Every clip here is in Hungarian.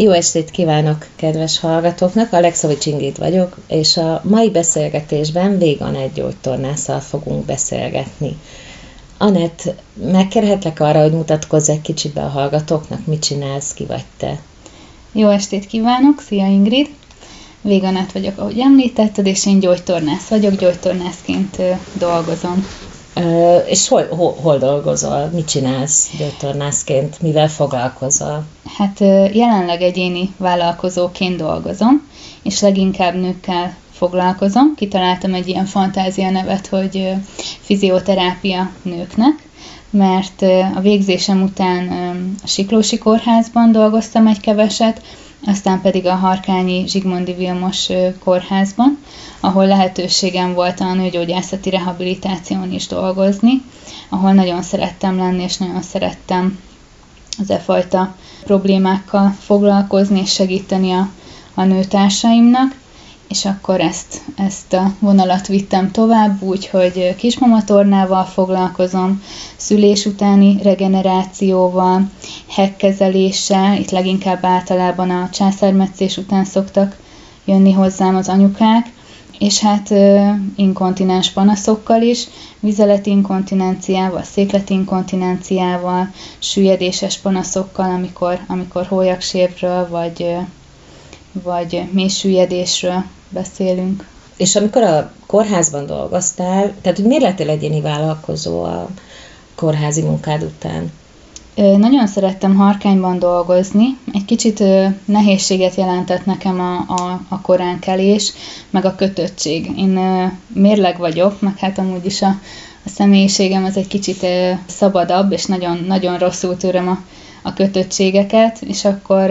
Jó estét kívánok, kedves hallgatóknak! Alexovics Ingrid vagyok, és a mai beszélgetésben végan egy gyógytornásszal fogunk beszélgetni. Anett, megkérhetlek arra, hogy mutatkozz egy kicsit be a hallgatóknak, mit csinálsz, ki vagy te? Jó estét kívánok, szia Ingrid! Véganát vagyok, ahogy említetted, és én gyógytornász vagyok, gyógytornászként dolgozom. És hol, hol, hol dolgozol? Mit csinálsz gyógytornászként? Mivel foglalkozol? Hát jelenleg egyéni vállalkozóként dolgozom, és leginkább nőkkel foglalkozom. Kitaláltam egy ilyen fantázia nevet, hogy fizioterápia nőknek, mert a végzésem után a Siklósi Kórházban dolgoztam egy keveset, aztán pedig a Harkányi Zsigmondi Vilmos kórházban, ahol lehetőségem volt a nőgyógyászati rehabilitáción is dolgozni, ahol nagyon szerettem lenni, és nagyon szerettem az e fajta problémákkal foglalkozni és segíteni a, a nőtársaimnak és akkor ezt, ezt a vonalat vittem tovább, úgyhogy kismamatornával foglalkozom, szülés utáni regenerációval, hekkezeléssel, itt leginkább általában a császármetszés után szoktak jönni hozzám az anyukák, és hát inkontinens panaszokkal is, vizeletinkontinenciával, székletinkontinenciával, süllyedéses panaszokkal, amikor, amikor hólyaksérvről vagy, vagy mélysüllyedésről beszélünk. És amikor a kórházban dolgoztál, tehát hogy miért lettél egyéni vállalkozó a kórházi munkád után? Nagyon szerettem Harkányban dolgozni. Egy kicsit nehézséget jelentett nekem a, a, a koránkelés, meg a kötöttség. Én mérleg vagyok, meg hát amúgy is a, a személyiségem az egy kicsit szabadabb, és nagyon, nagyon rosszul tőrem a, a kötöttségeket, és akkor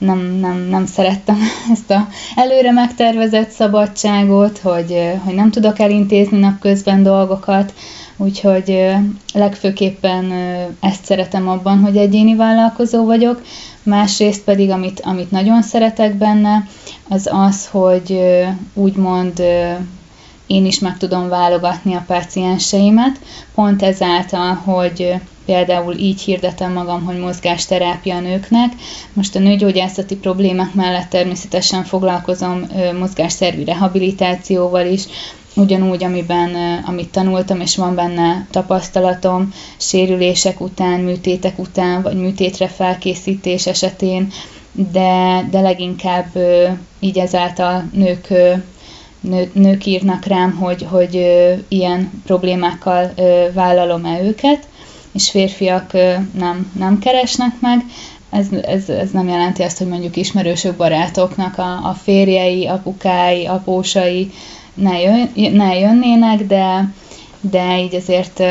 nem, nem, nem szerettem ezt a előre megtervezett szabadságot, hogy, hogy nem tudok elintézni napközben dolgokat, úgyhogy legfőképpen ezt szeretem abban, hogy egyéni vállalkozó vagyok, másrészt pedig, amit, amit nagyon szeretek benne, az az, hogy úgymond én is meg tudom válogatni a pácienseimet, pont ezáltal, hogy például így hirdetem magam, hogy mozgásterápia nőknek. Most a nőgyógyászati problémák mellett természetesen foglalkozom mozgásszervi rehabilitációval is, ugyanúgy, amiben, amit tanultam, és van benne tapasztalatom, sérülések után, műtétek után, vagy műtétre felkészítés esetén, de, de leginkább így ezáltal nők nő, nők írnak rám, hogy, hogy ilyen problémákkal vállalom-e őket, és férfiak nem, nem keresnek meg. Ez, ez, ez nem jelenti azt, hogy mondjuk ismerősök, barátoknak a, a férjei, apukái, apósai ne, jön, ne jönnének, de, de így azért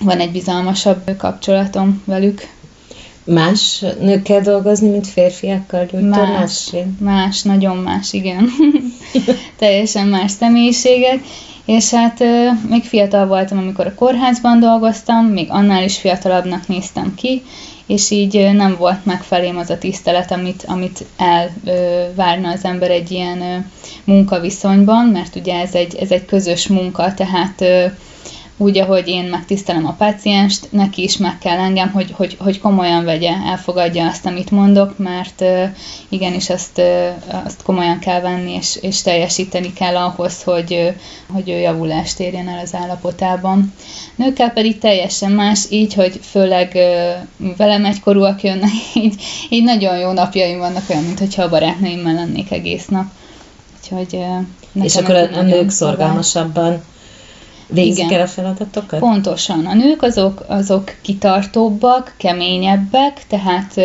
van egy bizalmasabb kapcsolatom velük. Más nőkkel dolgozni, mint férfiakkal Más, más, nagyon más, igen. Teljesen más személyiségek. És hát még fiatal voltam, amikor a kórházban dolgoztam, még annál is fiatalabbnak néztem ki, és így nem volt meg felém az a tisztelet, amit, amit elvárna az ember egy ilyen munkaviszonyban, mert ugye ez egy, ez egy közös munka, tehát úgy, ahogy én megtisztelem a pácienst, neki is meg kell engem, hogy, hogy, hogy komolyan vegye, elfogadja azt, amit mondok, mert igenis azt, azt komolyan kell venni, és, és teljesíteni kell ahhoz, hogy, hogy ő javulást érjen el az állapotában. Nőkkel pedig teljesen más, így, hogy főleg velem egykorúak jönnek, így, így nagyon jó napjaim vannak, olyan, mintha a barátnőimmel lennék egész nap. Úgyhogy, és akkor a nők szorgalmasabban Végzik Igen. el a feladatokat? Pontosan. A nők azok, azok kitartóbbak, keményebbek, tehát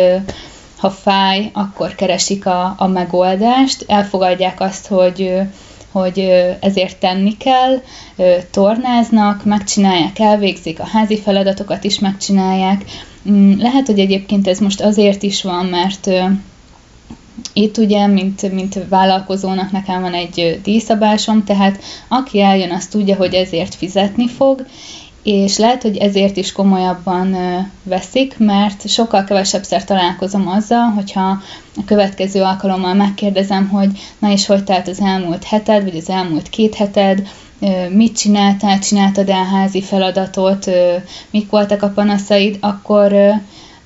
ha fáj, akkor keresik a, a megoldást, elfogadják azt, hogy hogy ezért tenni kell, tornáznak, megcsinálják, elvégzik, a házi feladatokat is megcsinálják. Mm, lehet, hogy egyébként ez most azért is van, mert itt ugye, mint, mint vállalkozónak nekem van egy díjszabásom, tehát aki eljön, az tudja, hogy ezért fizetni fog, és lehet, hogy ezért is komolyabban veszik, mert sokkal kevesebbszer találkozom azzal, hogyha a következő alkalommal megkérdezem, hogy na és hogy telt az elmúlt heted, vagy az elmúlt két heted, mit csináltál, csináltad el házi feladatot, mik voltak a panaszaid, akkor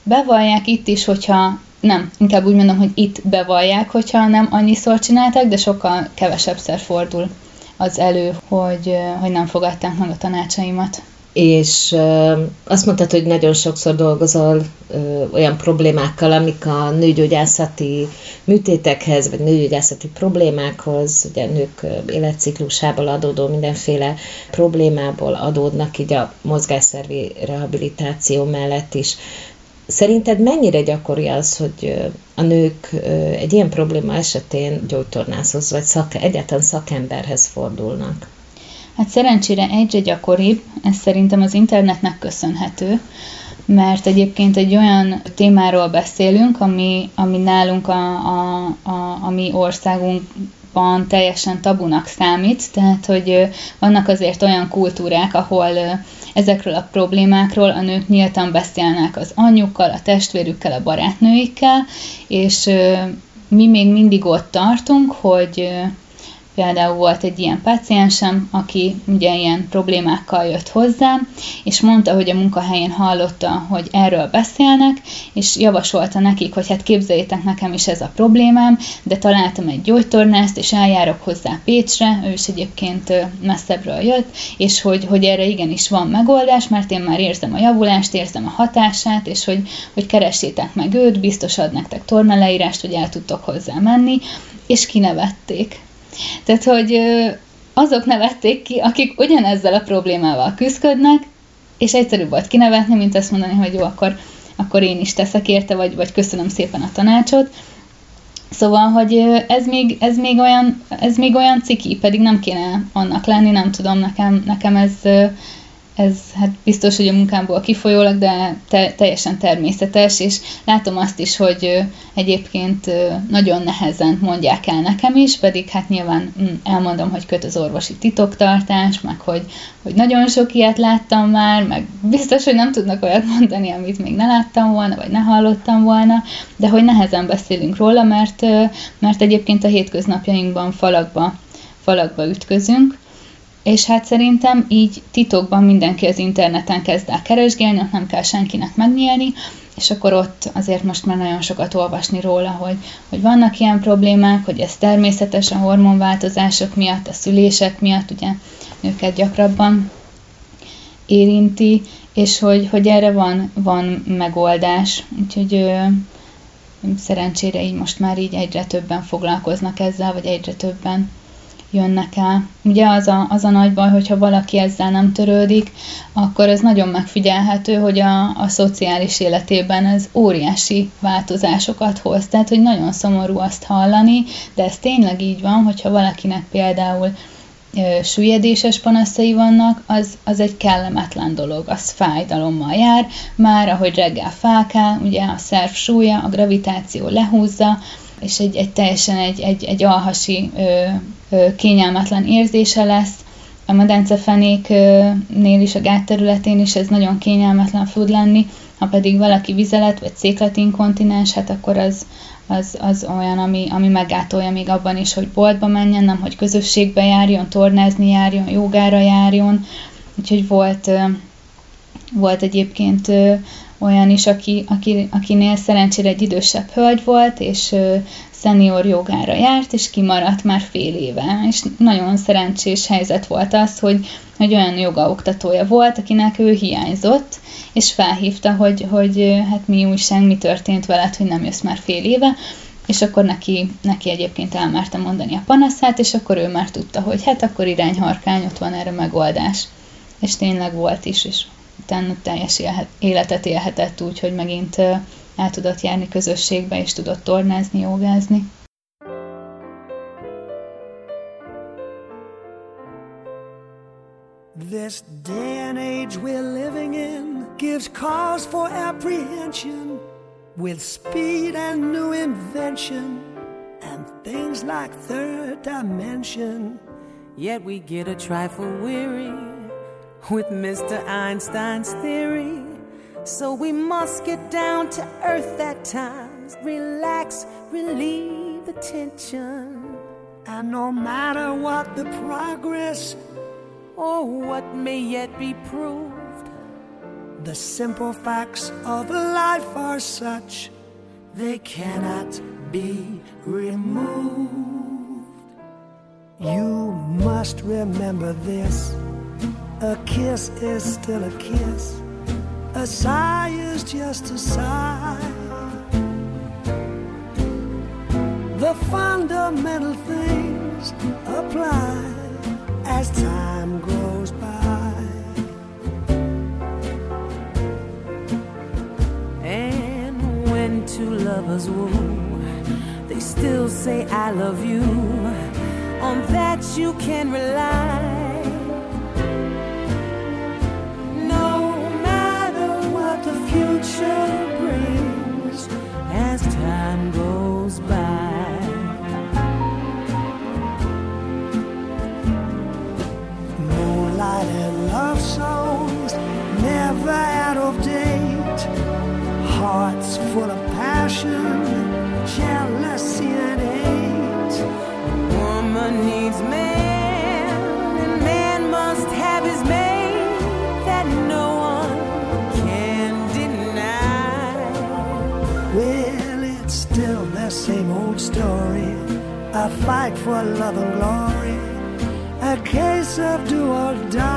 bevallják itt is, hogyha nem, inkább úgy mondom, hogy itt bevallják, hogyha nem annyiszor csinálták, de sokkal kevesebbszer fordul az elő, hogy, hogy nem fogadták meg a tanácsaimat és azt mondtad, hogy nagyon sokszor dolgozol olyan problémákkal, amik a nőgyógyászati műtétekhez, vagy nőgyógyászati problémákhoz, ugye nők életciklusából adódó mindenféle problémából adódnak, így a mozgásszervi rehabilitáció mellett is. Szerinted mennyire gyakori az, hogy a nők egy ilyen probléma esetén gyógytornászhoz, vagy szak, egyáltalán szakemberhez fordulnak? Hát szerencsére egyre gyakoribb, ez szerintem az internetnek köszönhető, mert egyébként egy olyan témáról beszélünk, ami, ami nálunk a, a, a, a mi országunkban teljesen tabunak számít, tehát hogy vannak azért olyan kultúrák, ahol ezekről a problémákról a nők nyíltan beszélnek az anyjukkal, a testvérükkel, a barátnőikkel, és mi még mindig ott tartunk, hogy Például volt egy ilyen paciensem, aki ugye ilyen problémákkal jött hozzám, és mondta, hogy a munkahelyén hallotta, hogy erről beszélnek, és javasolta nekik, hogy hát képzeljétek nekem is ez a problémám, de találtam egy gyógytornást, és eljárok hozzá Pécsre, ő is egyébként messzebbről jött, és hogy, hogy erre igenis van megoldás, mert én már érzem a javulást, érzem a hatását, és hogy, hogy keressétek meg őt, biztos ad nektek tornaleírást, hogy el tudtok hozzá menni, és kinevették. Tehát, hogy azok nevették ki, akik ugyanezzel a problémával küzdködnek, és egyszerűbb volt kinevetni, mint azt mondani, hogy jó, akkor, akkor én is teszek érte, vagy, vagy köszönöm szépen a tanácsot. Szóval, hogy ez még, ez még, olyan, ez még olyan ciki, pedig nem kéne annak lenni, nem tudom, nekem, nekem ez, ez hát biztos, hogy a munkámból kifolyólag, de te, teljesen természetes, és látom azt is, hogy egyébként nagyon nehezen mondják el nekem is, pedig hát nyilván mm, elmondom, hogy köt az orvosi titoktartás, meg hogy, hogy nagyon sok ilyet láttam már, meg biztos, hogy nem tudnak olyat mondani, amit még ne láttam volna, vagy ne hallottam volna, de hogy nehezen beszélünk róla, mert, mert egyébként a hétköznapjainkban falakba, falakba ütközünk, és hát szerintem így titokban mindenki az interneten kezd el keresgélni, ott nem kell senkinek megnyílni, és akkor ott azért most már nagyon sokat olvasni róla, hogy, hogy vannak ilyen problémák, hogy ez természetes a hormonváltozások miatt, a szülések miatt, ugye őket gyakrabban érinti, és hogy, hogy erre van, van megoldás. Úgyhogy ö, szerencsére így most már így egyre többen foglalkoznak ezzel, vagy egyre többen jönnek el. Ugye az a, az a nagy baj, hogyha valaki ezzel nem törődik, akkor ez nagyon megfigyelhető, hogy a, a szociális életében ez óriási változásokat hoz. Tehát, hogy nagyon szomorú azt hallani, de ez tényleg így van, hogyha valakinek például süllyedéses panaszai vannak, az, az egy kellemetlen dolog, az fájdalommal jár, már ahogy reggel fákál, ugye a szerv súlya, a gravitáció lehúzza, és egy, egy teljesen egy, egy, egy alhasi ö, ö, kényelmetlen érzése lesz. A medencefenéknél is, a gátterületén is ez nagyon kényelmetlen tud lenni, ha pedig valaki vizelet vagy székletinkontinens, hát akkor az, az, az olyan, ami, ami meggátolja még abban is, hogy boltba menjen, nem hogy közösségbe járjon, tornázni járjon, jogára járjon. Úgyhogy volt, volt egyébként olyan is, aki, aki, akinél szerencsére egy idősebb hölgy volt, és szenior jogára járt, és kimaradt már fél éve. És nagyon szerencsés helyzet volt az, hogy, hogy olyan jogaoktatója volt, akinek ő hiányzott, és felhívta, hogy, hogy hát mi újság, mi történt veled, hogy nem jössz már fél éve, és akkor neki, neki egyébként elmerte mondani a panaszát, és akkor ő már tudta, hogy hát akkor irányharkány, ott van erre megoldás. És tényleg volt is, és utána teljes életet élhetett úgy, hogy megint el tudott járni közösségbe, és tudott tornázni, jogázni. This day and age we're living in gives cause for apprehension with speed and new invention and things like third dimension. Yet we get a trifle weary with Mr. Einstein's theory. So we must get down to earth at times, relax, relieve the tension. And no matter what the progress or what may yet be proved, the simple facts of life are such they cannot be removed. You must remember this a kiss is still a kiss, a sigh is just a sigh. The fundamental things apply as time goes by. And when two lovers woo, they still say, I love you. On that you can rely. Fight for love and glory. A case of do or die.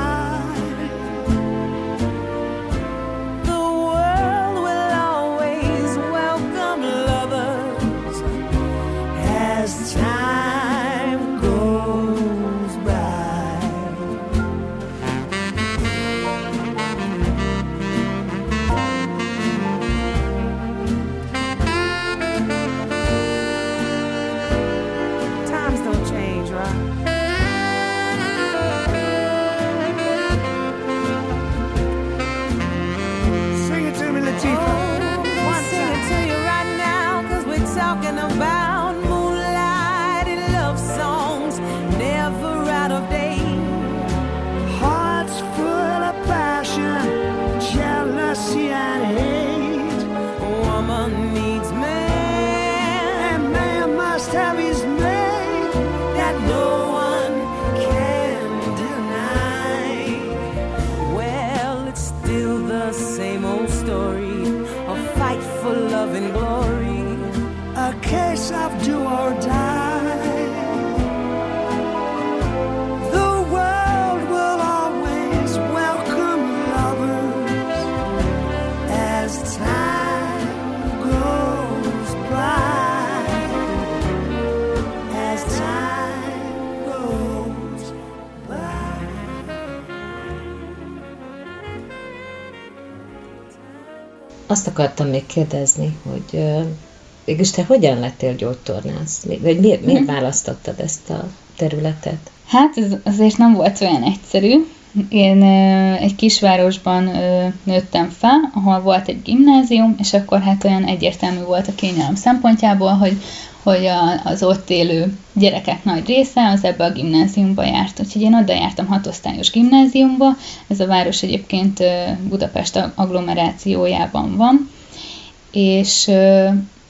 Same old story. A fight for love and glory. A case of do or die. Azt akartam még kérdezni, hogy ö, végülis te hogyan lettél gyógytornász? Vagy miért, miért választottad ezt a területet? Hát ez azért nem volt olyan egyszerű. Én egy kisvárosban nőttem fel, ahol volt egy gimnázium, és akkor hát olyan egyértelmű volt a kényelem szempontjából, hogy, hogy az ott élő gyerekek nagy része az ebbe a gimnáziumba járt. Úgyhogy én oda jártam hatosztályos gimnáziumba, ez a város egyébként Budapest agglomerációjában van, és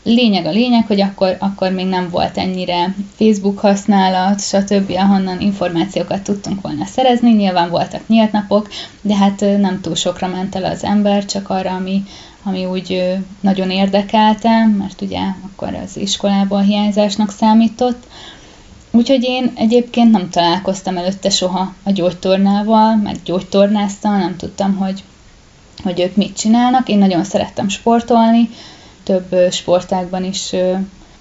lényeg a lényeg, hogy akkor, akkor még nem volt ennyire Facebook használat, stb., ahonnan információkat tudtunk volna szerezni. Nyilván voltak nyílt napok, de hát nem túl sokra ment el az ember, csak arra, ami, ami úgy nagyon érdekelte, mert ugye akkor az iskolában a hiányzásnak számított. Úgyhogy én egyébként nem találkoztam előtte soha a gyógytornával, meg gyógytornáztam, nem tudtam, hogy, hogy ők mit csinálnak. Én nagyon szerettem sportolni, több sportágban is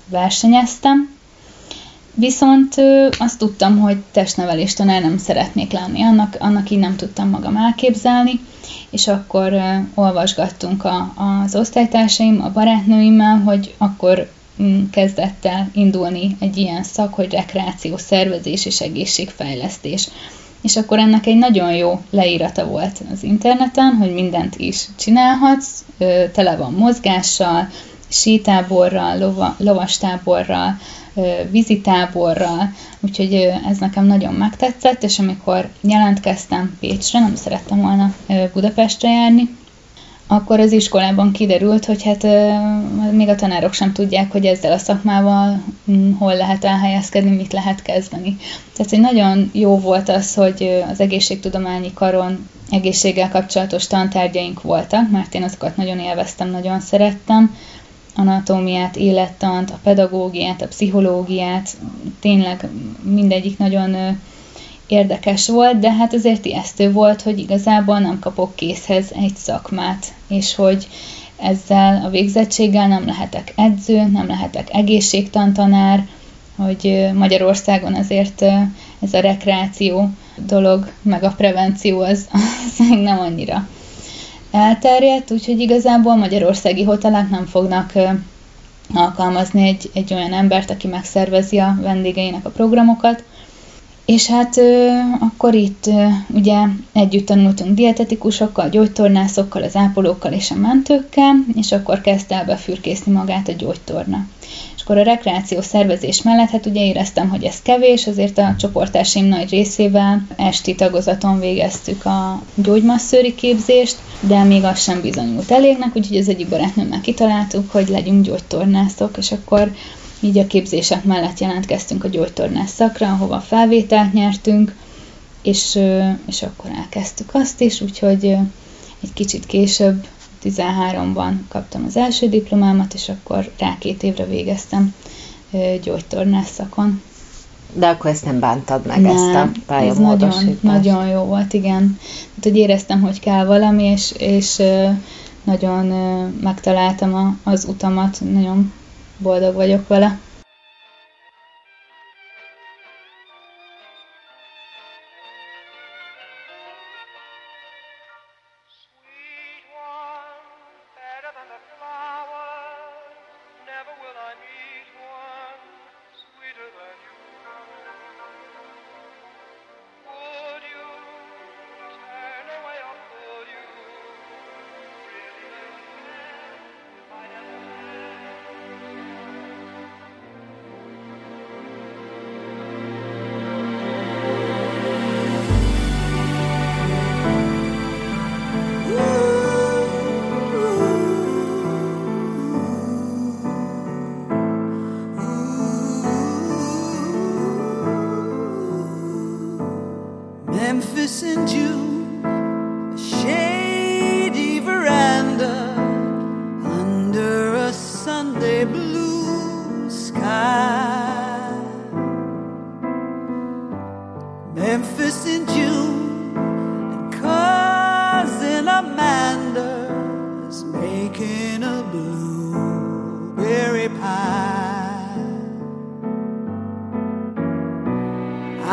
versenyeztem. Viszont azt tudtam, hogy testnevelés tanár nem szeretnék lenni, annak, annak így nem tudtam magam elképzelni, és akkor olvasgattunk a, az osztálytársaim, a barátnőimmel, hogy akkor mm, kezdett el indulni egy ilyen szak, hogy rekreáció szervezés és egészségfejlesztés. És akkor ennek egy nagyon jó leírata volt az interneten, hogy mindent is csinálhatsz, tele van mozgással, sítáborral, lova, lovastáborral, vízitáborral, úgyhogy ez nekem nagyon megtetszett, és amikor jelentkeztem Pécsre, nem szerettem volna Budapestre járni, akkor az iskolában kiderült, hogy hát még a tanárok sem tudják, hogy ezzel a szakmával mm, hol lehet elhelyezkedni, mit lehet kezdeni. Tehát, hogy nagyon jó volt az, hogy az egészségtudományi karon egészséggel kapcsolatos tantárgyaink voltak, mert én azokat nagyon élveztem, nagyon szerettem, anatómiát, élettant, a pedagógiát, a pszichológiát, tényleg mindegyik nagyon érdekes volt, de hát azért ijesztő volt, hogy igazából nem kapok készhez egy szakmát, és hogy ezzel a végzettséggel nem lehetek edző, nem lehetek egészségtantanár, hogy Magyarországon azért ez a rekreáció dolog, meg a prevenció az, az nem annyira elterjedt, úgyhogy igazából magyarországi hotelek nem fognak alkalmazni egy, egy olyan embert, aki megszervezi a vendégeinek a programokat, és hát ö, akkor itt ö, ugye együtt tanultunk dietetikusokkal, gyógytornászokkal, az ápolókkal és a mentőkkel, és akkor kezdte el befürkészni magát a gyógytorna. És akkor a rekreáció szervezés mellett, hát ugye éreztem, hogy ez kevés, azért a csoportársaim nagy részével esti tagozaton végeztük a gyógymasszőri képzést, de még az sem bizonyult elégnek, úgyhogy az egyik barátnőmmel kitaláltuk, hogy legyünk gyógytornászok, és akkor így a képzések mellett jelentkeztünk a gyógytornás szakra, ahova felvételt nyertünk, és, és akkor elkezdtük azt is, úgyhogy egy kicsit később, 13-ban kaptam az első diplomámat, és akkor rá két évre végeztem gyógytornás szakon. De akkor ezt nem bántad meg, nem, ezt a pályamódosítást? Ez nagyon, nagyon jó volt, igen. Hát, hogy éreztem, hogy kell valami, és, és nagyon megtaláltam az utamat, nagyon boldog vagyok vele.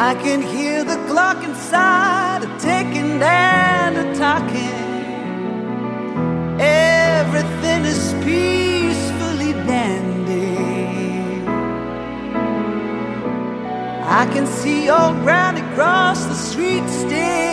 I can hear the clock inside a ticking and a talking. Everything is peacefully dandy. I can see old Granny cross the street still.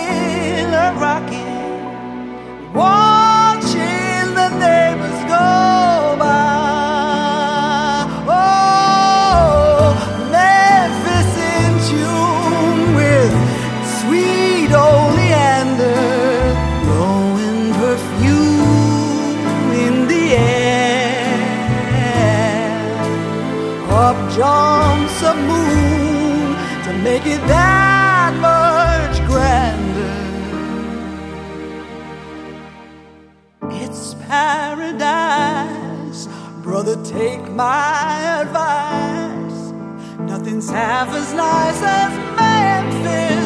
make it that much grander. It's paradise, brother. Take my advice. Nothing's half as nice as Memphis.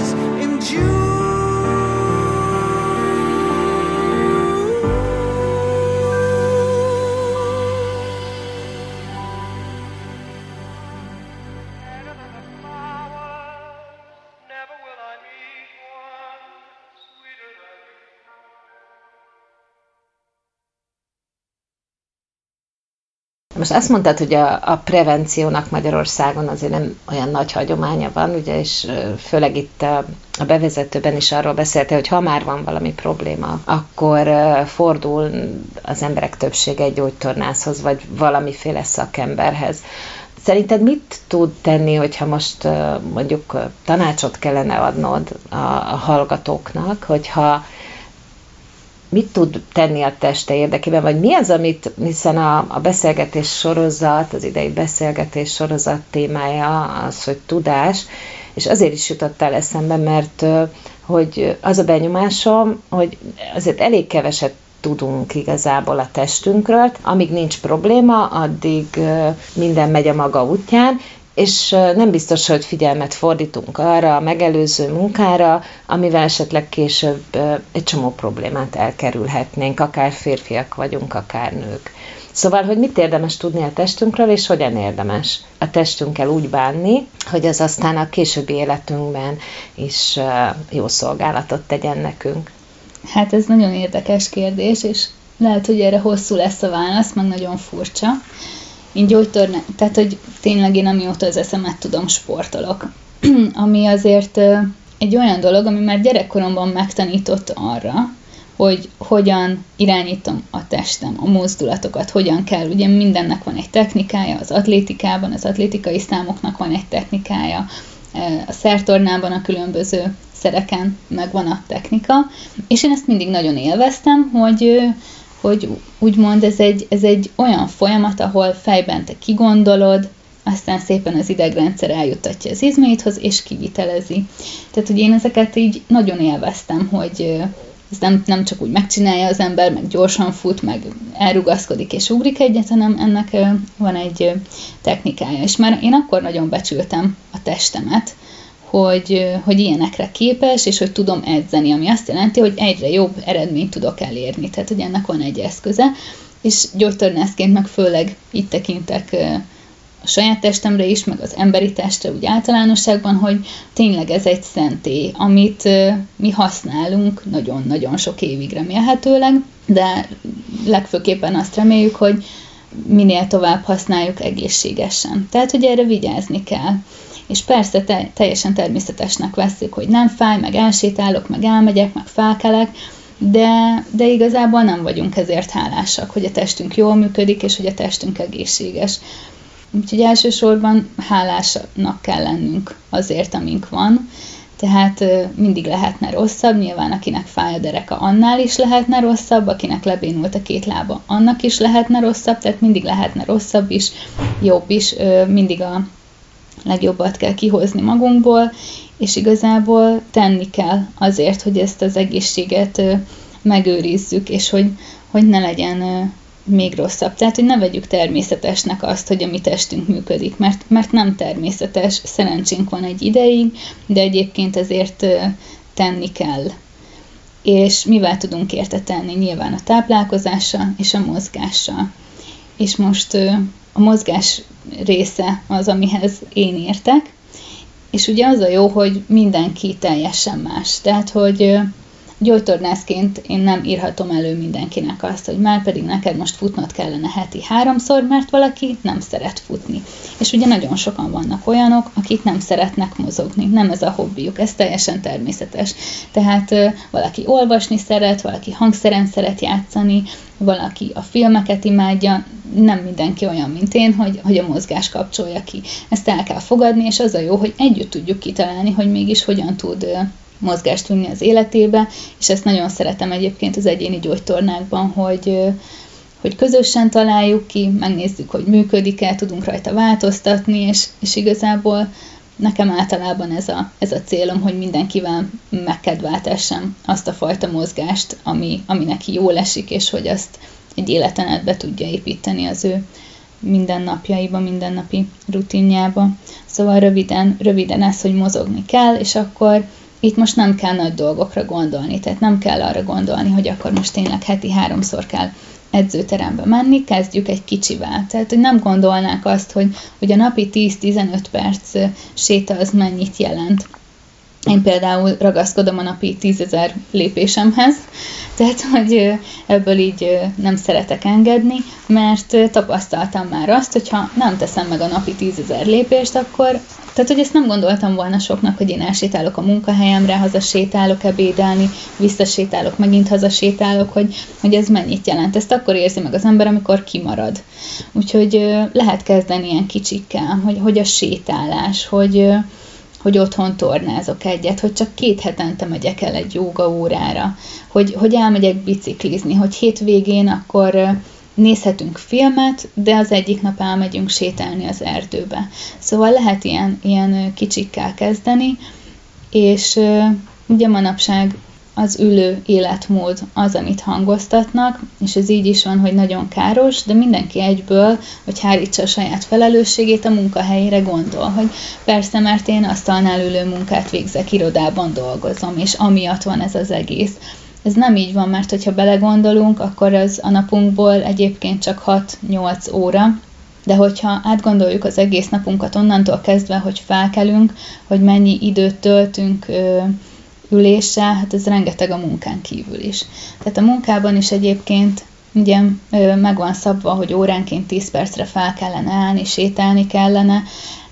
Most azt mondtad, hogy a, a prevenciónak Magyarországon azért nem olyan nagy hagyománya van, ugye, és főleg itt a, a bevezetőben is arról beszélte, hogy ha már van valami probléma, akkor fordul az emberek többsége egy gyógytornászhoz, vagy valamiféle szakemberhez. Szerinted mit tud tenni, hogyha most mondjuk tanácsot kellene adnod a, a hallgatóknak, hogyha mit tud tenni a teste érdekében, vagy mi az, amit, hiszen a, a beszélgetés sorozat, az idei beszélgetés sorozat témája az, hogy tudás, és azért is jutott el eszembe, mert hogy az a benyomásom, hogy azért elég keveset tudunk igazából a testünkről. Amíg nincs probléma, addig minden megy a maga útján, és nem biztos, hogy figyelmet fordítunk arra a megelőző munkára, amivel esetleg később egy csomó problémát elkerülhetnénk, akár férfiak vagyunk, akár nők. Szóval, hogy mit érdemes tudni a testünkről, és hogyan érdemes a testünkkel úgy bánni, hogy az aztán a későbbi életünkben is jó szolgálatot tegyen nekünk. Hát ez nagyon érdekes kérdés, és lehet, hogy erre hosszú lesz a válasz, meg nagyon furcsa. Én gyógytorna, tehát hogy tényleg én amióta az eszemet tudom, sportolok. ami azért egy olyan dolog, ami már gyerekkoromban megtanított arra, hogy hogyan irányítom a testem, a mozdulatokat, hogyan kell. Ugye mindennek van egy technikája, az atlétikában, az atlétikai számoknak van egy technikája, a szertornában a különböző szereken megvan a technika, és én ezt mindig nagyon élveztem, hogy, hogy úgymond ez egy, ez egy olyan folyamat, ahol fejben te kigondolod, aztán szépen az idegrendszer eljutatja az izmaidhoz, és kivitelezi. Tehát, hogy én ezeket így nagyon élveztem, hogy, ez nem, nem csak úgy megcsinálja az ember, meg gyorsan fut, meg elrugaszkodik és ugrik egyet, hanem ennek van egy technikája. És már én akkor nagyon becsültem a testemet, hogy, hogy ilyenekre képes, és hogy tudom edzeni, ami azt jelenti, hogy egyre jobb eredményt tudok elérni. Tehát, hogy ennek van egy eszköze, és gyógytornászként meg főleg itt tekintek a saját testemre is, meg az emberi testre úgy általánosságban, hogy tényleg ez egy szentély, amit mi használunk nagyon-nagyon sok évig remélhetőleg, de legfőképpen azt reméljük, hogy minél tovább használjuk egészségesen. Tehát, hogy erre vigyázni kell. És persze te, teljesen természetesnek veszik, hogy nem fáj, meg elsétálok, meg elmegyek, meg felkelek, de, de igazából nem vagyunk ezért hálásak, hogy a testünk jól működik, és hogy a testünk egészséges. Úgyhogy elsősorban hálásnak kell lennünk azért, amink van. Tehát mindig lehetne rosszabb, nyilván akinek fáj a dereka, annál is lehetne rosszabb, akinek lebénult a két lába, annak is lehetne rosszabb, tehát mindig lehetne rosszabb is, jobb is, mindig a legjobbat kell kihozni magunkból, és igazából tenni kell azért, hogy ezt az egészséget megőrizzük, és hogy, hogy ne legyen még rosszabb. Tehát, hogy ne vegyük természetesnek azt, hogy a mi testünk működik, mert, mert nem természetes, szerencsénk van egy ideig, de egyébként ezért tenni kell. És mivel tudunk érte tenni? Nyilván a táplálkozással és a mozgással. És most a mozgás része az, amihez én értek, és ugye az a jó, hogy mindenki teljesen más. Tehát, hogy gyógytornászként én nem írhatom elő mindenkinek azt, hogy már pedig neked most futnod kellene heti háromszor, mert valaki nem szeret futni. És ugye nagyon sokan vannak olyanok, akik nem szeretnek mozogni, nem ez a hobbiuk, ez teljesen természetes. Tehát valaki olvasni szeret, valaki hangszeren szeret játszani, valaki a filmeket imádja, nem mindenki olyan, mint én, hogy, hogy a mozgás kapcsolja ki. Ezt el kell fogadni, és az a jó, hogy együtt tudjuk kitalálni, hogy mégis hogyan tud mozgást vinni az életébe, és ezt nagyon szeretem egyébként az egyéni gyógytornákban, hogy, hogy közösen találjuk ki, megnézzük, hogy működik-e, tudunk rajta változtatni, és, és igazából nekem általában ez a, ez a célom, hogy mindenkivel megkedváltassam azt a fajta mozgást, ami, ami neki jól esik, és hogy azt egy életen át be tudja építeni az ő mindennapjaiba, mindennapi rutinjába. Szóval röviden, röviden ez, hogy mozogni kell, és akkor itt most nem kell nagy dolgokra gondolni, tehát nem kell arra gondolni, hogy akkor most tényleg heti háromszor kell edzőterembe menni, kezdjük egy kicsivel. Tehát, hogy nem gondolnák azt, hogy, hogy a napi 10-15 perc séta az mennyit jelent. Én például ragaszkodom a napi 10.000 lépésemhez, tehát hogy ebből így nem szeretek engedni, mert tapasztaltam már azt, hogyha nem teszem meg a napi 10.000 lépést, akkor tehát, hogy ezt nem gondoltam volna soknak, hogy én elsétálok a munkahelyemre, hazasétálok ebédelni, visszasétálok, megint hazasétálok, hogy, hogy ez mennyit jelent. Ezt akkor érzi meg az ember, amikor kimarad. Úgyhogy lehet kezdeni ilyen kicsikkel, hogy, hogy a sétálás, hogy, hogy otthon tornázok egyet, hogy csak két hetente megyek el egy jóga órára, hogy, hogy elmegyek biciklizni, hogy hétvégén akkor nézhetünk filmet, de az egyik nap elmegyünk sétálni az erdőbe. Szóval lehet ilyen, ilyen kicsikkel kezdeni, és ugye manapság az ülő életmód az, amit hangoztatnak, és ez így is van, hogy nagyon káros, de mindenki egyből, hogy hárítsa a saját felelősségét a munkahelyére gondol, hogy persze, mert én asztalnál ülő munkát végzek, irodában dolgozom, és amiatt van ez az egész. Ez nem így van, mert hogyha belegondolunk, akkor az a napunkból egyébként csak 6-8 óra, de hogyha átgondoljuk az egész napunkat onnantól kezdve, hogy felkelünk, hogy mennyi időt töltünk üléssel, hát ez rengeteg a munkán kívül is. Tehát a munkában is egyébként ugye meg van szabva, hogy óránként 10 percre fel kellene állni, sétálni kellene,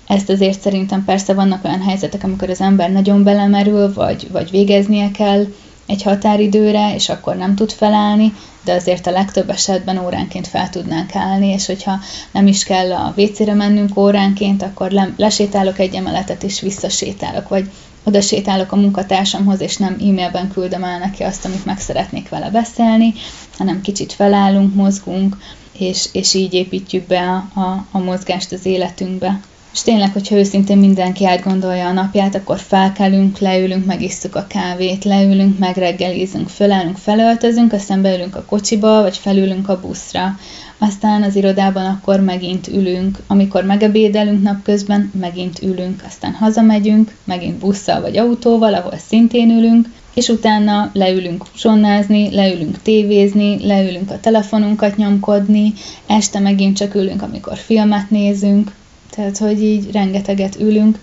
ezt azért szerintem persze vannak olyan helyzetek, amikor az ember nagyon belemerül, vagy, vagy végeznie kell egy határidőre, és akkor nem tud felállni, de azért a legtöbb esetben óránként fel tudnánk állni, és hogyha nem is kell a WC-re mennünk óránként, akkor le, lesétálok egy emeletet, és visszasétálok, vagy oda sétálok a munkatársamhoz, és nem e-mailben küldöm el neki azt, amit meg szeretnék vele beszélni, hanem kicsit felállunk, mozgunk, és, és így építjük be a, a, a mozgást az életünkbe. És tényleg, hogyha őszintén mindenki átgondolja a napját, akkor felkelünk, leülünk, megisszuk a kávét, leülünk, megreggelizünk, fölállunk, felöltözünk, aztán beülünk a kocsiba, vagy felülünk a buszra. Aztán az irodában akkor megint ülünk, amikor megebédelünk napközben, megint ülünk, aztán hazamegyünk, megint busszal vagy autóval, ahol szintén ülünk, és utána leülünk sonnázni, leülünk tévézni, leülünk a telefonunkat nyomkodni, este megint csak ülünk, amikor filmet nézünk, tehát, hogy így rengeteget ülünk,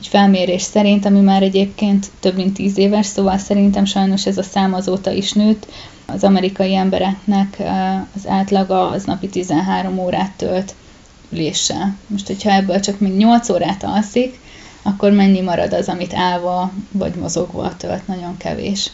egy felmérés szerint, ami már egyébként több mint tíz éves, szóval szerintem sajnos ez a szám azóta is nőtt. Az amerikai embereknek az átlaga az napi 13 órát tölt üléssel. Most, hogyha ebből csak még 8 órát alszik, akkor mennyi marad az, amit állva vagy mozogva tölt? Nagyon kevés.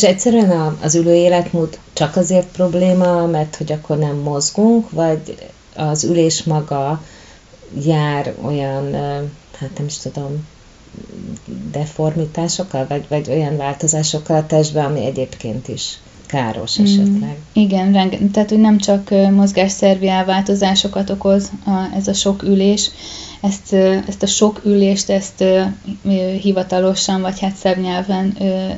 És egyszerűen az ülő életmód csak azért probléma, mert hogy akkor nem mozgunk, vagy az ülés maga jár olyan, hát nem is tudom, deformitásokkal, vagy, vagy olyan változásokkal a testben, ami egyébként is káros Mm, esetleg. igen, renge- tehát hogy nem csak mozgásszervi elváltozásokat okoz a, ez a sok ülés, ezt, ezt a sok ülést, ezt hivatalosan, vagy hát szebb nyelven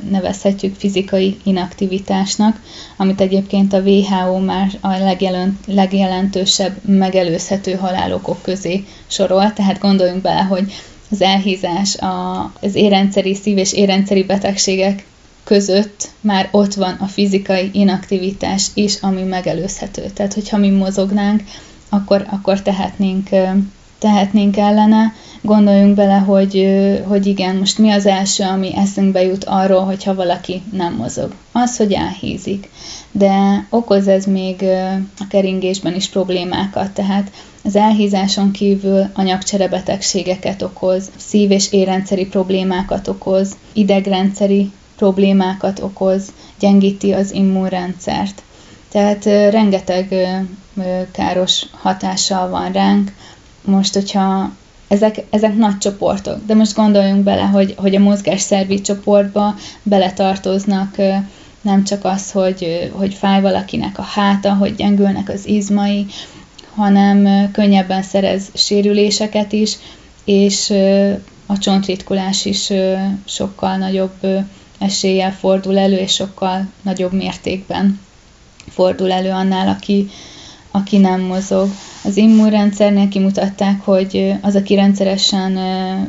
nevezhetjük fizikai inaktivitásnak, amit egyébként a WHO már a legjelent, legjelentősebb megelőzhető halálokok közé sorol, tehát gondoljunk bele, hogy az elhízás, a, az érrendszeri, szív- és érrendszeri betegségek között már ott van a fizikai inaktivitás is, ami megelőzhető. Tehát, hogyha mi mozognánk, akkor, akkor tehetnénk, tehetnénk ellene. Gondoljunk bele, hogy, hogy igen, most mi az első, ami eszünkbe jut arról, hogyha valaki nem mozog. Az, hogy elhízik. De okoz ez még a keringésben is problémákat, tehát az elhízáson kívül anyagcserebetegségeket okoz, szív- és érrendszeri problémákat okoz, idegrendszeri problémákat okoz, gyengíti az immunrendszert. Tehát rengeteg káros hatással van ránk. Most, hogyha ezek, ezek nagy csoportok, de most gondoljunk bele, hogy, hogy a mozgásszervi csoportba beletartoznak nem csak az, hogy, hogy fáj valakinek a háta, hogy gyengülnek az izmai, hanem könnyebben szerez sérüléseket is, és a csontritkulás is sokkal nagyobb eséllyel fordul elő, és sokkal nagyobb mértékben fordul elő annál, aki, aki nem mozog. Az immunrendszernél kimutatták, hogy az, aki rendszeresen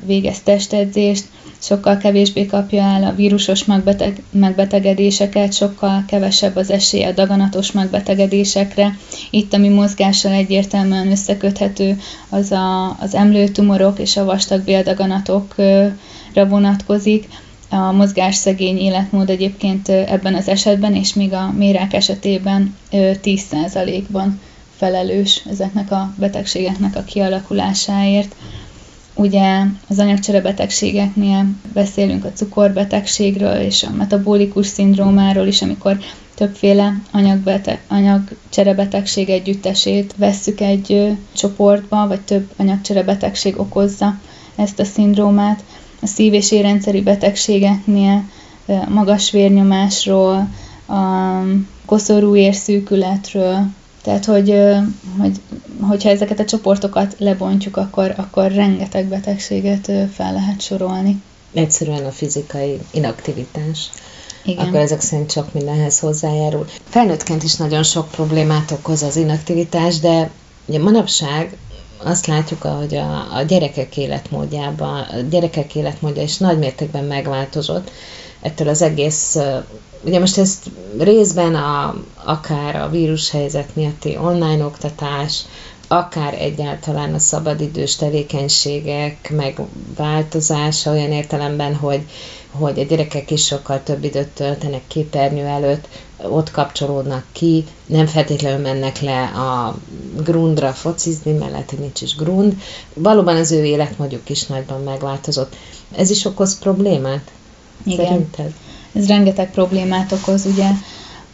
végez testedzést, sokkal kevésbé kapja el a vírusos megbeteg, megbetegedéseket, sokkal kevesebb az esély a daganatos megbetegedésekre. Itt, ami mozgással egyértelműen összeköthető, az a, az emlőtumorok és a vastagbéldaganatokra vonatkozik. A mozgásszegény életmód egyébként ebben az esetben, és még a mérák esetében ö, 10%-ban felelős ezeknek a betegségeknek a kialakulásáért. Ugye az anyagcserebetegségeknél beszélünk a cukorbetegségről és a metabolikus szindrómáról is, amikor többféle anyagbete- anyagcserebetegség együttesét vesszük egy csoportba, vagy több anyagcserebetegség okozza ezt a szindrómát. A szív- és érrendszeri betegségeknél magas vérnyomásról, a koszorú érszűkületről, tehát, hogy, hogy, hogyha ezeket a csoportokat lebontjuk, akkor, akkor rengeteg betegséget fel lehet sorolni. Egyszerűen a fizikai inaktivitás. Igen. akkor ezek szerint csak mindenhez hozzájárul. Felnőttként is nagyon sok problémát okoz az inaktivitás, de ugye manapság azt látjuk, hogy a, a gyerekek életmódjában, a gyerekek életmódja is nagy mértékben megváltozott ettől az egész, ugye most ezt részben a, akár a vírushelyzet miatti online oktatás, akár egyáltalán a szabadidős tevékenységek megváltozása olyan értelemben, hogy, hogy a gyerekek is sokkal több időt töltenek képernyő előtt, ott kapcsolódnak ki, nem feltétlenül mennek le a grundra focizni, hogy nincs is grund. Valóban az ő életmódjuk is nagyban megváltozott. Ez is okoz problémát? Igen. Szerinted? Ez rengeteg problémát okoz, ugye.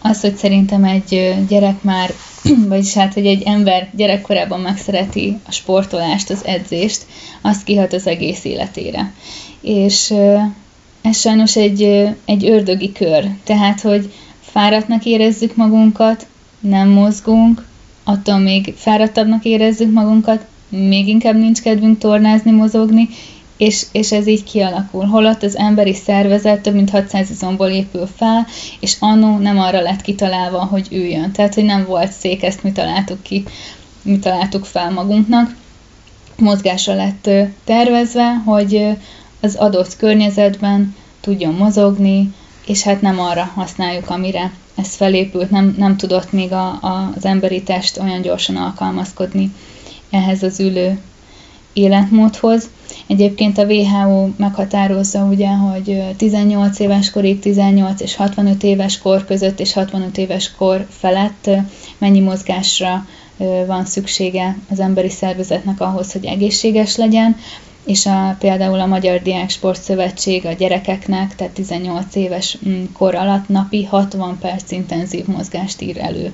Az, hogy szerintem egy gyerek már, vagyis hát, hogy egy ember gyerekkorában megszereti a sportolást, az edzést, az kihat az egész életére. És ez sajnos egy, egy ördögi kör. Tehát, hogy fáradtnak érezzük magunkat, nem mozgunk, attól még fáradtabbnak érezzük magunkat, még inkább nincs kedvünk tornázni, mozogni, és, és ez így kialakul. Holott az emberi szervezet több mint 600 izomból épül fel, és annó nem arra lett kitalálva, hogy üljön. Tehát, hogy nem volt szék, ezt mi találtuk ki, mi találtuk fel magunknak. Mozgásra lett tervezve, hogy az adott környezetben tudjon mozogni, és hát nem arra használjuk, amire ez felépült, nem, nem tudott még a, a, az emberi test olyan gyorsan alkalmazkodni ehhez az ülő életmódhoz. Egyébként a WHO meghatározza ugye, hogy 18 éves korig, 18 és 65 éves kor között és 65 éves kor felett mennyi mozgásra van szüksége az emberi szervezetnek ahhoz, hogy egészséges legyen. és a, például a Magyar Diák Sport Szövetség a gyerekeknek, tehát 18 éves mm, kor alatt napi 60 perc intenzív mozgást ír elő.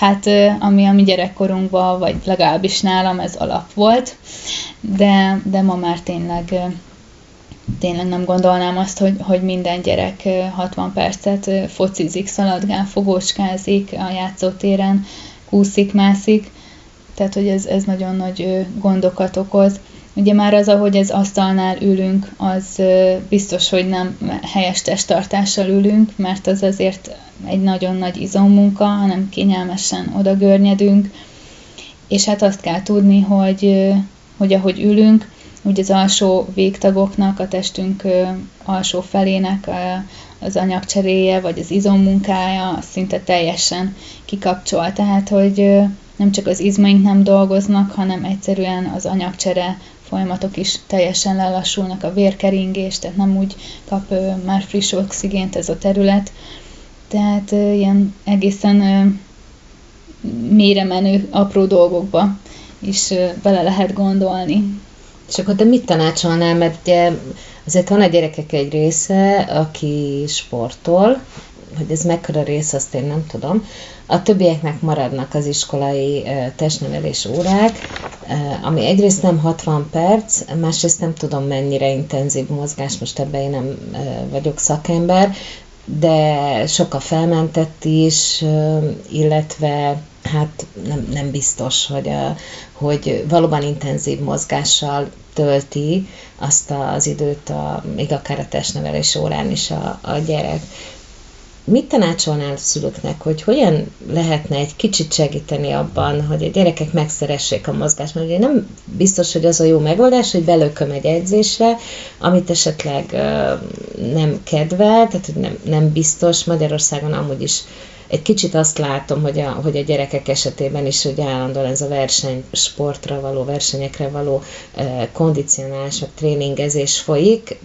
Hát ami a mi gyerekkorunkban, vagy legalábbis nálam ez alap volt, de, de ma már tényleg tényleg nem gondolnám azt, hogy, hogy minden gyerek 60 percet focizik, szaladgál, fogócskázik a játszótéren, kúszik, mászik, tehát hogy ez, ez nagyon nagy gondokat okoz. Ugye már az, ahogy ez asztalnál ülünk, az biztos, hogy nem helyes testtartással ülünk, mert az azért egy nagyon nagy izommunka, hanem kényelmesen oda görnyedünk, és hát azt kell tudni, hogy, hogy ahogy ülünk, úgy az alsó végtagoknak, a testünk alsó felének az anyagcseréje, vagy az izommunkája szinte teljesen kikapcsol. Tehát, hogy nem csak az izmaink nem dolgoznak, hanem egyszerűen az anyagcsere folyamatok is teljesen lelassulnak, a vérkeringés, tehát nem úgy kap már friss oxigént ez a terület. Tehát ilyen egészen mélyre menő apró dolgokba is bele lehet gondolni. És akkor te mit tanácsolnál, mert ugye azért van a gyerekek egy része, aki sportol, hogy ez mekkora rész, azt én nem tudom. A többieknek maradnak az iskolai testnevelés órák, ami egyrészt nem 60 perc, másrészt nem tudom mennyire intenzív mozgás, most ebben én nem vagyok szakember, de sok a felmentett is, illetve hát nem, nem biztos, hogy, a, hogy valóban intenzív mozgással tölti azt az időt, a, még akár a testnevelés órán is a, a gyerek. Mit tanácsolnál a szülőknek, hogy hogyan lehetne egy kicsit segíteni abban, hogy a gyerekek megszeressék a mozgást? Mert ugye nem biztos, hogy az a jó megoldás, hogy belököm egy edzésre, amit esetleg uh, nem kedvel, tehát hogy nem, nem biztos. Magyarországon amúgy is egy kicsit azt látom, hogy a, hogy a gyerekek esetében is, hogy állandóan ez a verseny, sportra való, versenyekre való uh, kondicionálás, vagy tréningezés folyik,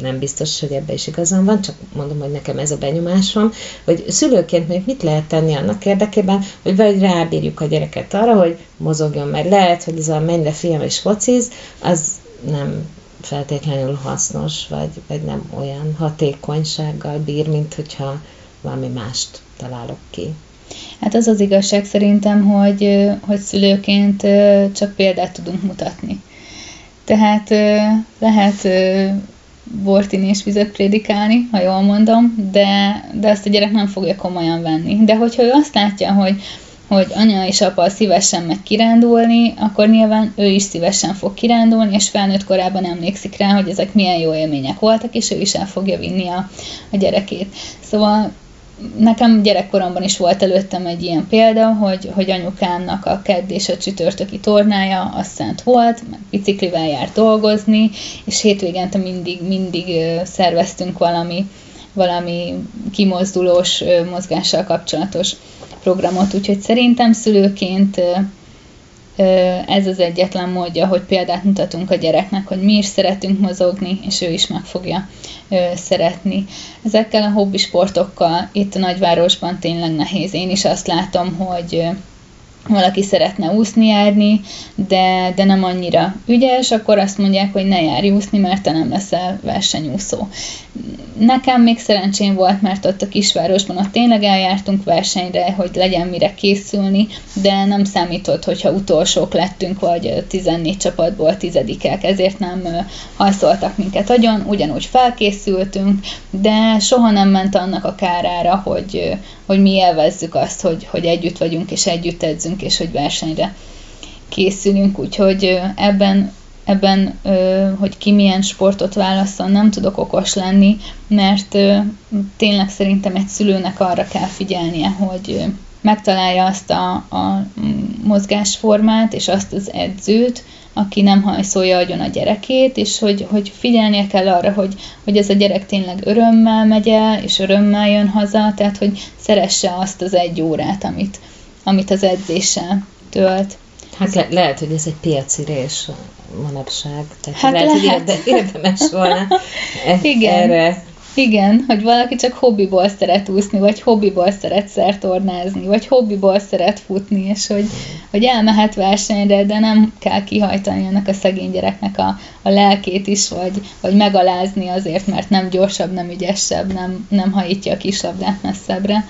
nem biztos, hogy ebbe is igazam van, csak mondom, hogy nekem ez a benyomásom, hogy szülőként még mit lehet tenni annak érdekében, hogy vagy rábírjuk a gyereket arra, hogy mozogjon, mert lehet, hogy ez a menj film és fociz, az nem feltétlenül hasznos, vagy, vagy nem olyan hatékonysággal bír, mint hogyha valami mást találok ki. Hát az az igazság szerintem, hogy, hogy szülőként csak példát tudunk mutatni. Tehát lehet bortin és vizet prédikálni, ha jól mondom, de, de azt a gyerek nem fogja komolyan venni. De hogyha ő azt látja, hogy, hogy anya és apa szívesen megy kirándulni, akkor nyilván ő is szívesen fog kirándulni, és felnőtt korában emlékszik rá, hogy ezek milyen jó élmények voltak, és ő is el fogja vinni a, a gyerekét. Szóval nekem gyerekkoromban is volt előttem egy ilyen példa, hogy, hogy anyukámnak a kedd és a csütörtöki tornája az szent volt, meg biciklivel járt dolgozni, és hétvégente mindig, mindig szerveztünk valami, valami kimozdulós mozgással kapcsolatos programot, úgyhogy szerintem szülőként ez az egyetlen módja, hogy példát mutatunk a gyereknek, hogy mi is szeretünk mozogni, és ő is meg fogja szeretni. Ezekkel a hobbi sportokkal itt a nagyvárosban tényleg nehéz. Én is azt látom, hogy valaki szeretne úszni járni, de, de nem annyira ügyes, akkor azt mondják, hogy ne járj úszni, mert te nem leszel versenyúszó. Nekem még szerencsém volt, mert ott a kisvárosban ott tényleg eljártunk versenyre, hogy legyen mire készülni, de nem számított, hogyha utolsók lettünk, vagy 14 csapatból tizedikek, ezért nem hajszoltak minket agyon, ugyanúgy felkészültünk, de soha nem ment annak a kárára, hogy, hogy mi élvezzük azt, hogy, hogy együtt vagyunk és együtt edzünk, és hogy versenyre készülünk, úgyhogy ebben ebben, hogy ki milyen sportot válaszol, nem tudok okos lenni, mert tényleg szerintem egy szülőnek arra kell figyelnie, hogy megtalálja azt a, a mozgásformát, és azt az edzőt, aki nem hajszolja agyon a gyerekét, és hogy, hogy figyelnie kell arra, hogy, hogy ez a gyerek tényleg örömmel megy el, és örömmel jön haza, tehát hogy szeresse azt az egy órát, amit, amit az edzéssel tölt. Hát le- lehet, hogy ez egy piaci rés manapság. Tehát Hát lehet, lehet. hogy érde- érdemes volna e- Igen. erre Igen, hogy valaki csak hobbiból szeret úszni, vagy hobbiból szeret szertornázni, vagy hobbiból szeret futni, és hogy, hogy elmehet versenyre, de nem kell kihajtani ennek a szegény gyereknek a, a lelkét is, vagy, vagy megalázni azért, mert nem gyorsabb, nem ügyesebb, nem, nem hajítja a kislabdát messzebbre.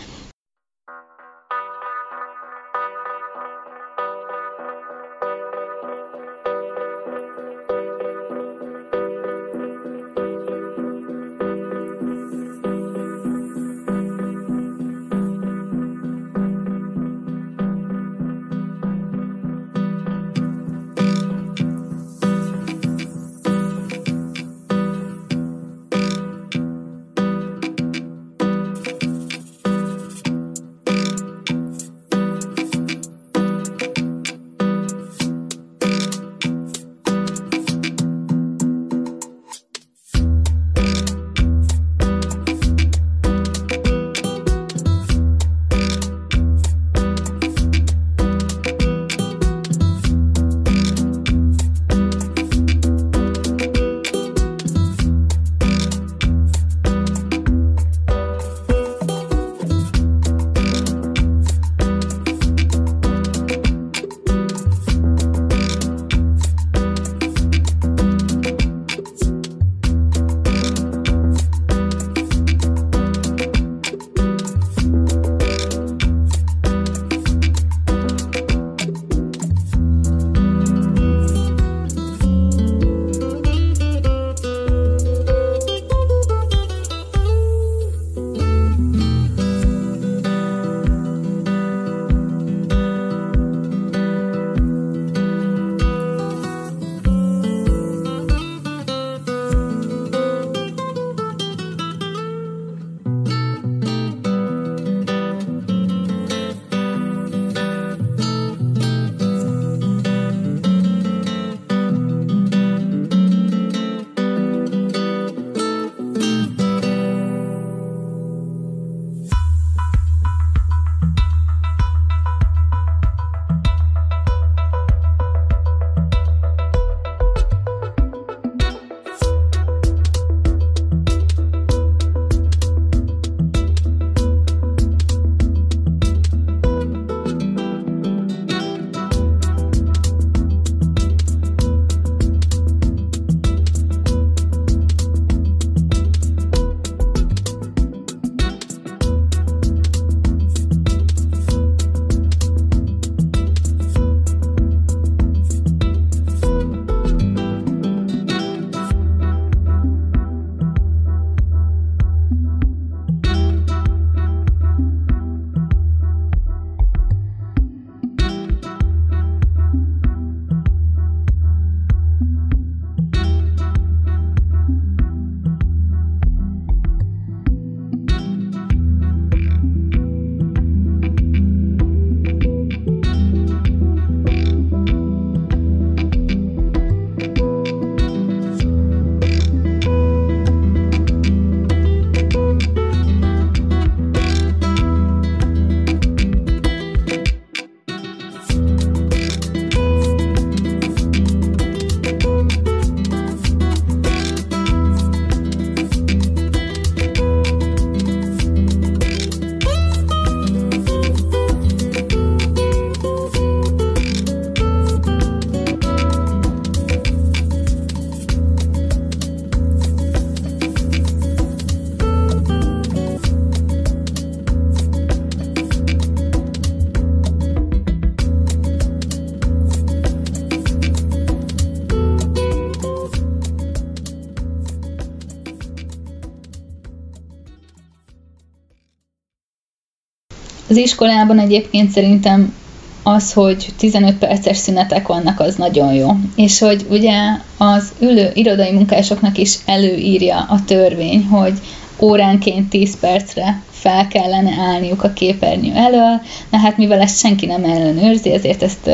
Az iskolában egyébként szerintem az, hogy 15 perces szünetek vannak, az nagyon jó. És hogy ugye az ülő irodai munkásoknak is előírja a törvény, hogy óránként 10 percre fel kellene állniuk a képernyő elől, na hát mivel ezt senki nem ellenőrzi, ezért ezt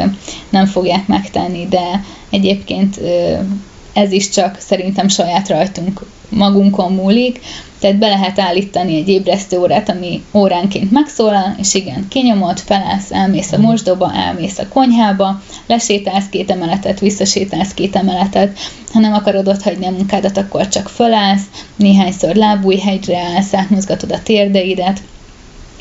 nem fogják megtenni, de egyébként ez is csak szerintem saját rajtunk magunkon múlik, tehát be lehet állítani egy ébresztő órát, ami óránként megszólal, és igen, kinyomod, felállsz, elmész a Mhm. mosdóba, elmész a konyhába, lesétálsz két emeletet, visszasétálsz két emeletet, ha nem akarod ott hagyni a munkádat, akkor csak felállsz, néhányszor lábújhegyre állsz, átmozgatod a térdeidet,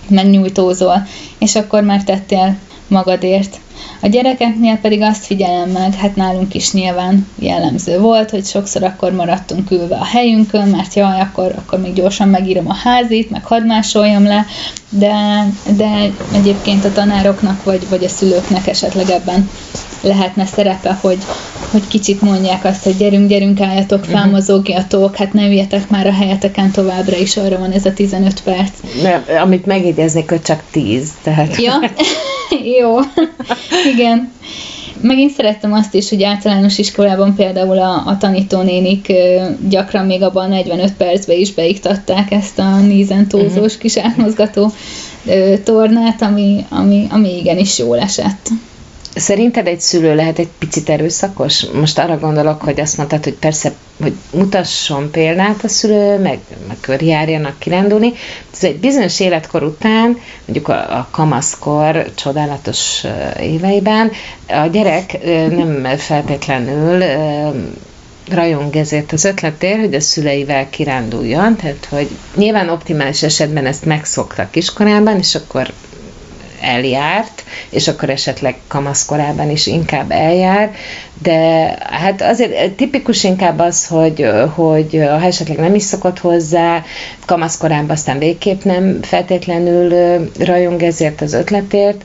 megnyújtózol, és akkor már tettél magadért. A gyerekeknél pedig azt figyelem meg, hát nálunk is nyilván jellemző volt, hogy sokszor akkor maradtunk ülve a helyünkön, mert jaj, akkor, akkor még gyorsan megírom a házit, meg hadd másoljam le, de, de egyébként a tanároknak vagy, vagy a szülőknek esetleg ebben lehetne szerepe, hogy, hogy kicsit mondják azt, hogy gyerünk, gyerünk, álljatok fel, mozogjatok, hát ne üljetek már a helyeteken továbbra is, arra van ez a 15 perc. Ne, amit megjegyeznék, hogy csak tíz. Tehát... Ja, jó. Igen. Megint szerettem azt is, hogy általános iskolában például a, a tanítónénik gyakran még abban 45 percbe is beiktatták ezt a nízentózós kis átmozgató ö, tornát, ami, ami, ami igenis jól esett. Szerinted egy szülő lehet egy picit erőszakos? Most arra gondolok, hogy azt mondtad, hogy persze, hogy mutasson példát a szülő, meg, meg körjárjanak kirándulni. Ez egy bizonyos életkor után, mondjuk a, a kamaszkor csodálatos éveiben, a gyerek nem feltétlenül rajong ezért az ötletért, hogy a szüleivel kiránduljon, tehát hogy nyilván optimális esetben ezt megszoktak kiskorában, és akkor eljárt, és akkor esetleg kamaszkorában is inkább eljár, de hát azért tipikus inkább az, hogy, hogy ha esetleg nem is szokott hozzá, kamaszkorában aztán végképp nem feltétlenül rajong ezért az ötletért,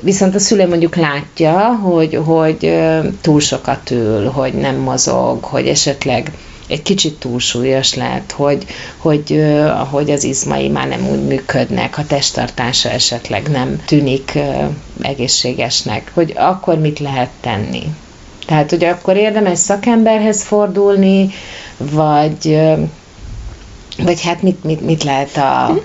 viszont a szülő mondjuk látja, hogy, hogy túl sokat ül, hogy nem mozog, hogy esetleg egy kicsit túlsúlyos lehet, hogy, hogy ö, ahogy az izmai már nem úgy működnek, a testtartása esetleg nem tűnik egészségesnek, hogy akkor mit lehet tenni. Tehát, hogy akkor érdemes szakemberhez fordulni, vagy, vagy hát mit, mit, mit lehet a,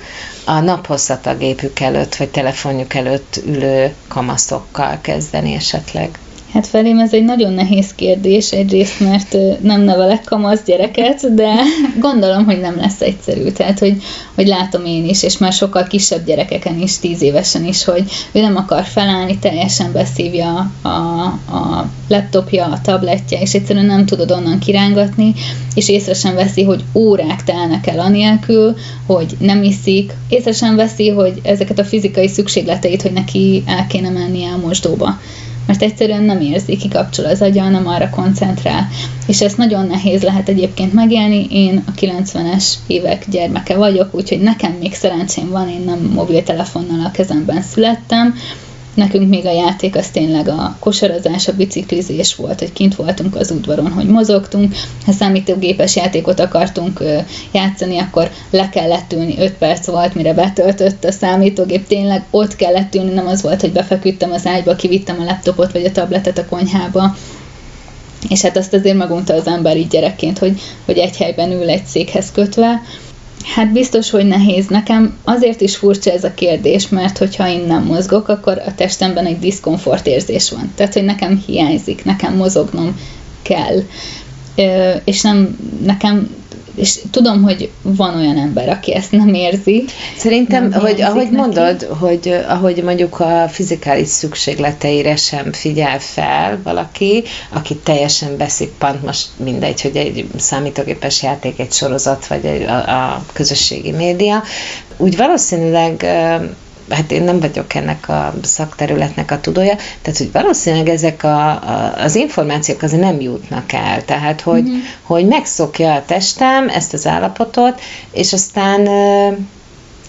a naphosszat a gépük előtt, vagy telefonjuk előtt ülő kamaszokkal kezdeni esetleg. Hát felém ez egy nagyon nehéz kérdés, egyrészt, mert nem nevelek kamasz gyereket, de gondolom, hogy nem lesz egyszerű. Tehát, hogy, hogy látom én is, és már sokkal kisebb gyerekeken is, tíz évesen is, hogy ő nem akar felállni, teljesen beszívja a, a laptopja, a tabletje, és egyszerűen nem tudod onnan kirángatni, és észre sem veszi, hogy órák telnek el anélkül, hogy nem iszik, észre sem veszi, hogy ezeket a fizikai szükségleteit, hogy neki el kéne mennie a mosdóba mert egyszerűen nem érzi, kikapcsol az agya, nem arra koncentrál. És ezt nagyon nehéz lehet egyébként megélni. Én a 90-es évek gyermeke vagyok, úgyhogy nekem még szerencsém van, én nem mobiltelefonnal a kezemben születtem, Nekünk még a játék az tényleg a kosarazás, a biciklizés volt, hogy kint voltunk az udvaron, hogy mozogtunk. Ha számítógépes játékot akartunk játszani, akkor le kellett ülni, 5 perc volt, mire betöltött a számítógép. Tényleg ott kellett ülni, nem az volt, hogy befeküdtem az ágyba, kivittem a laptopot vagy a tabletet a konyhába. És hát azt azért megunta az ember így gyerekként, hogy, hogy egy helyben ül egy székhez kötve. Hát biztos, hogy nehéz. Nekem azért is furcsa ez a kérdés, mert hogyha én nem mozgok, akkor a testemben egy diszkomfort érzés van. Tehát, hogy nekem hiányzik, nekem mozognom kell. És nem, nekem, és tudom, hogy van olyan ember, aki ezt nem érzi. Szerintem, Nem hogy ahogy neki. mondod, hogy ahogy mondjuk a fizikális szükségleteire sem figyel fel valaki, aki teljesen beszippant, most mindegy, hogy egy számítógépes játék, egy sorozat, vagy egy, a, a közösségi média, úgy valószínűleg hát én nem vagyok ennek a szakterületnek a tudója, tehát hogy valószínűleg ezek a, a, az információk azért nem jutnak el, tehát hogy, Mhm. hogy megszokja a testem ezt az állapotot, és aztán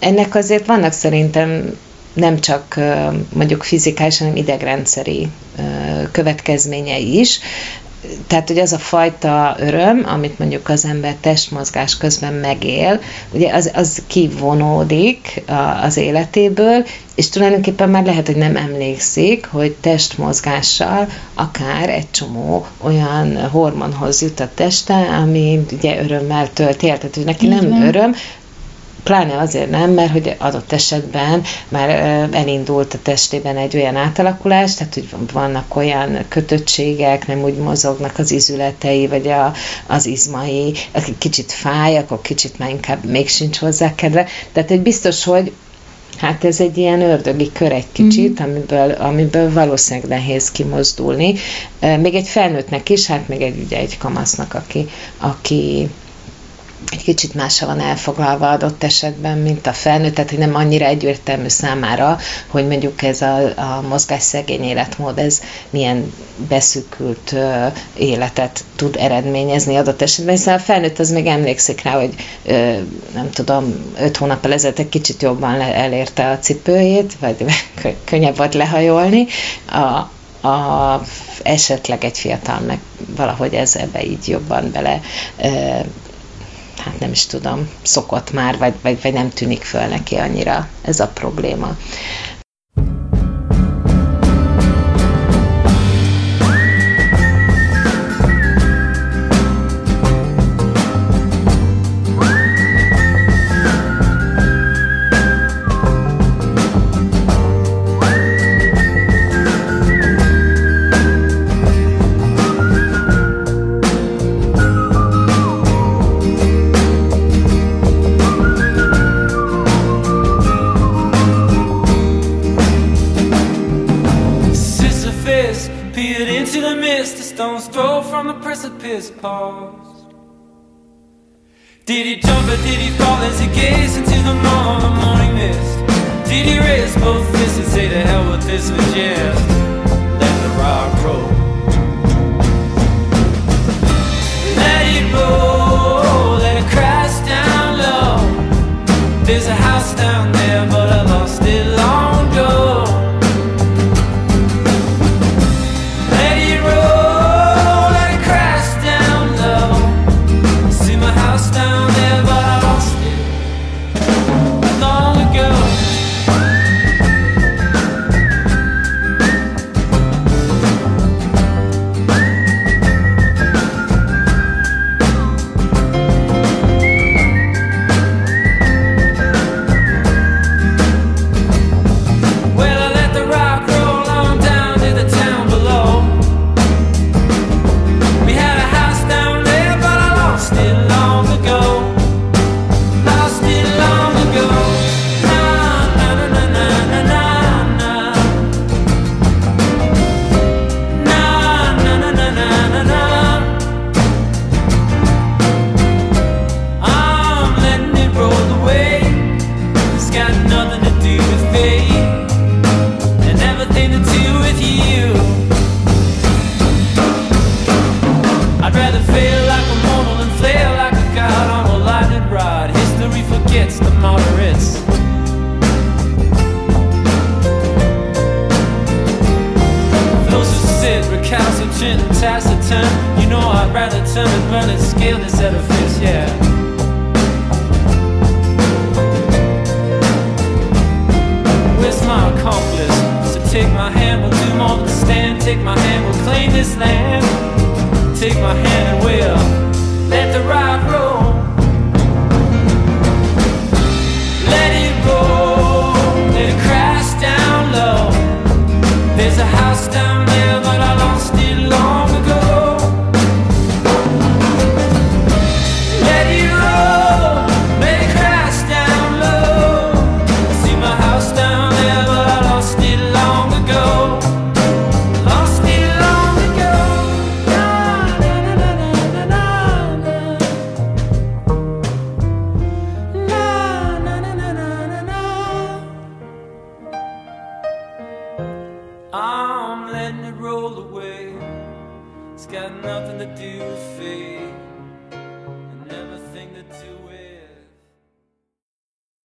ennek azért vannak szerintem nem csak mondjuk fizikális, hanem idegrendszeri következményei is. Tehát, hogy az a fajta öröm, amit mondjuk az ember testmozgás közben megél, ugye az, az kivonódik a- az életéből, és tulajdonképpen már lehet, hogy nem emlékszik, hogy testmozgással akár egy csomó olyan hormonhoz jut a teste, ami ugye örömmel tölt el, tehát hogy neki Így nem van. öröm, pláne azért nem, mert hogy adott esetben már elindult a testében egy olyan átalakulás, tehát hogy vannak olyan kötöttségek, nem úgy mozognak az izületei, vagy a, az izmai, aki kicsit fáj, akkor kicsit már inkább még sincs hozzá kedve. Tehát egy biztos, hogy Hát ez egy ilyen ördögi kör egy kicsit, mm-hmm. amiből, amiből valószínűleg nehéz kimozdulni. Még egy felnőttnek is, hát még egy, ugye egy kamasznak, aki, aki egy kicsit másra van elfoglalva adott esetben, mint a felnőtt, tehát hogy nem annyira egyértelmű számára, hogy mondjuk ez a, a mozgásszegény életmód, ez milyen beszűkült uh, életet tud eredményezni adott esetben, hiszen a felnőtt az még emlékszik rá, hogy uh, nem tudom, öt hónap ezelőtt egy kicsit jobban le, elérte a cipőjét, vagy könnyebb volt lehajolni, a, a, esetleg egy fiatal meg valahogy ez ebbe így jobban bele hát nem is tudom, szokott már, vagy, vagy, vagy nem tűnik föl neki annyira ez a probléma. Did he jump or did he fall as he gazed into the morning mist? Did he raise both fists and say to hell with this and yes? Let the rock roll.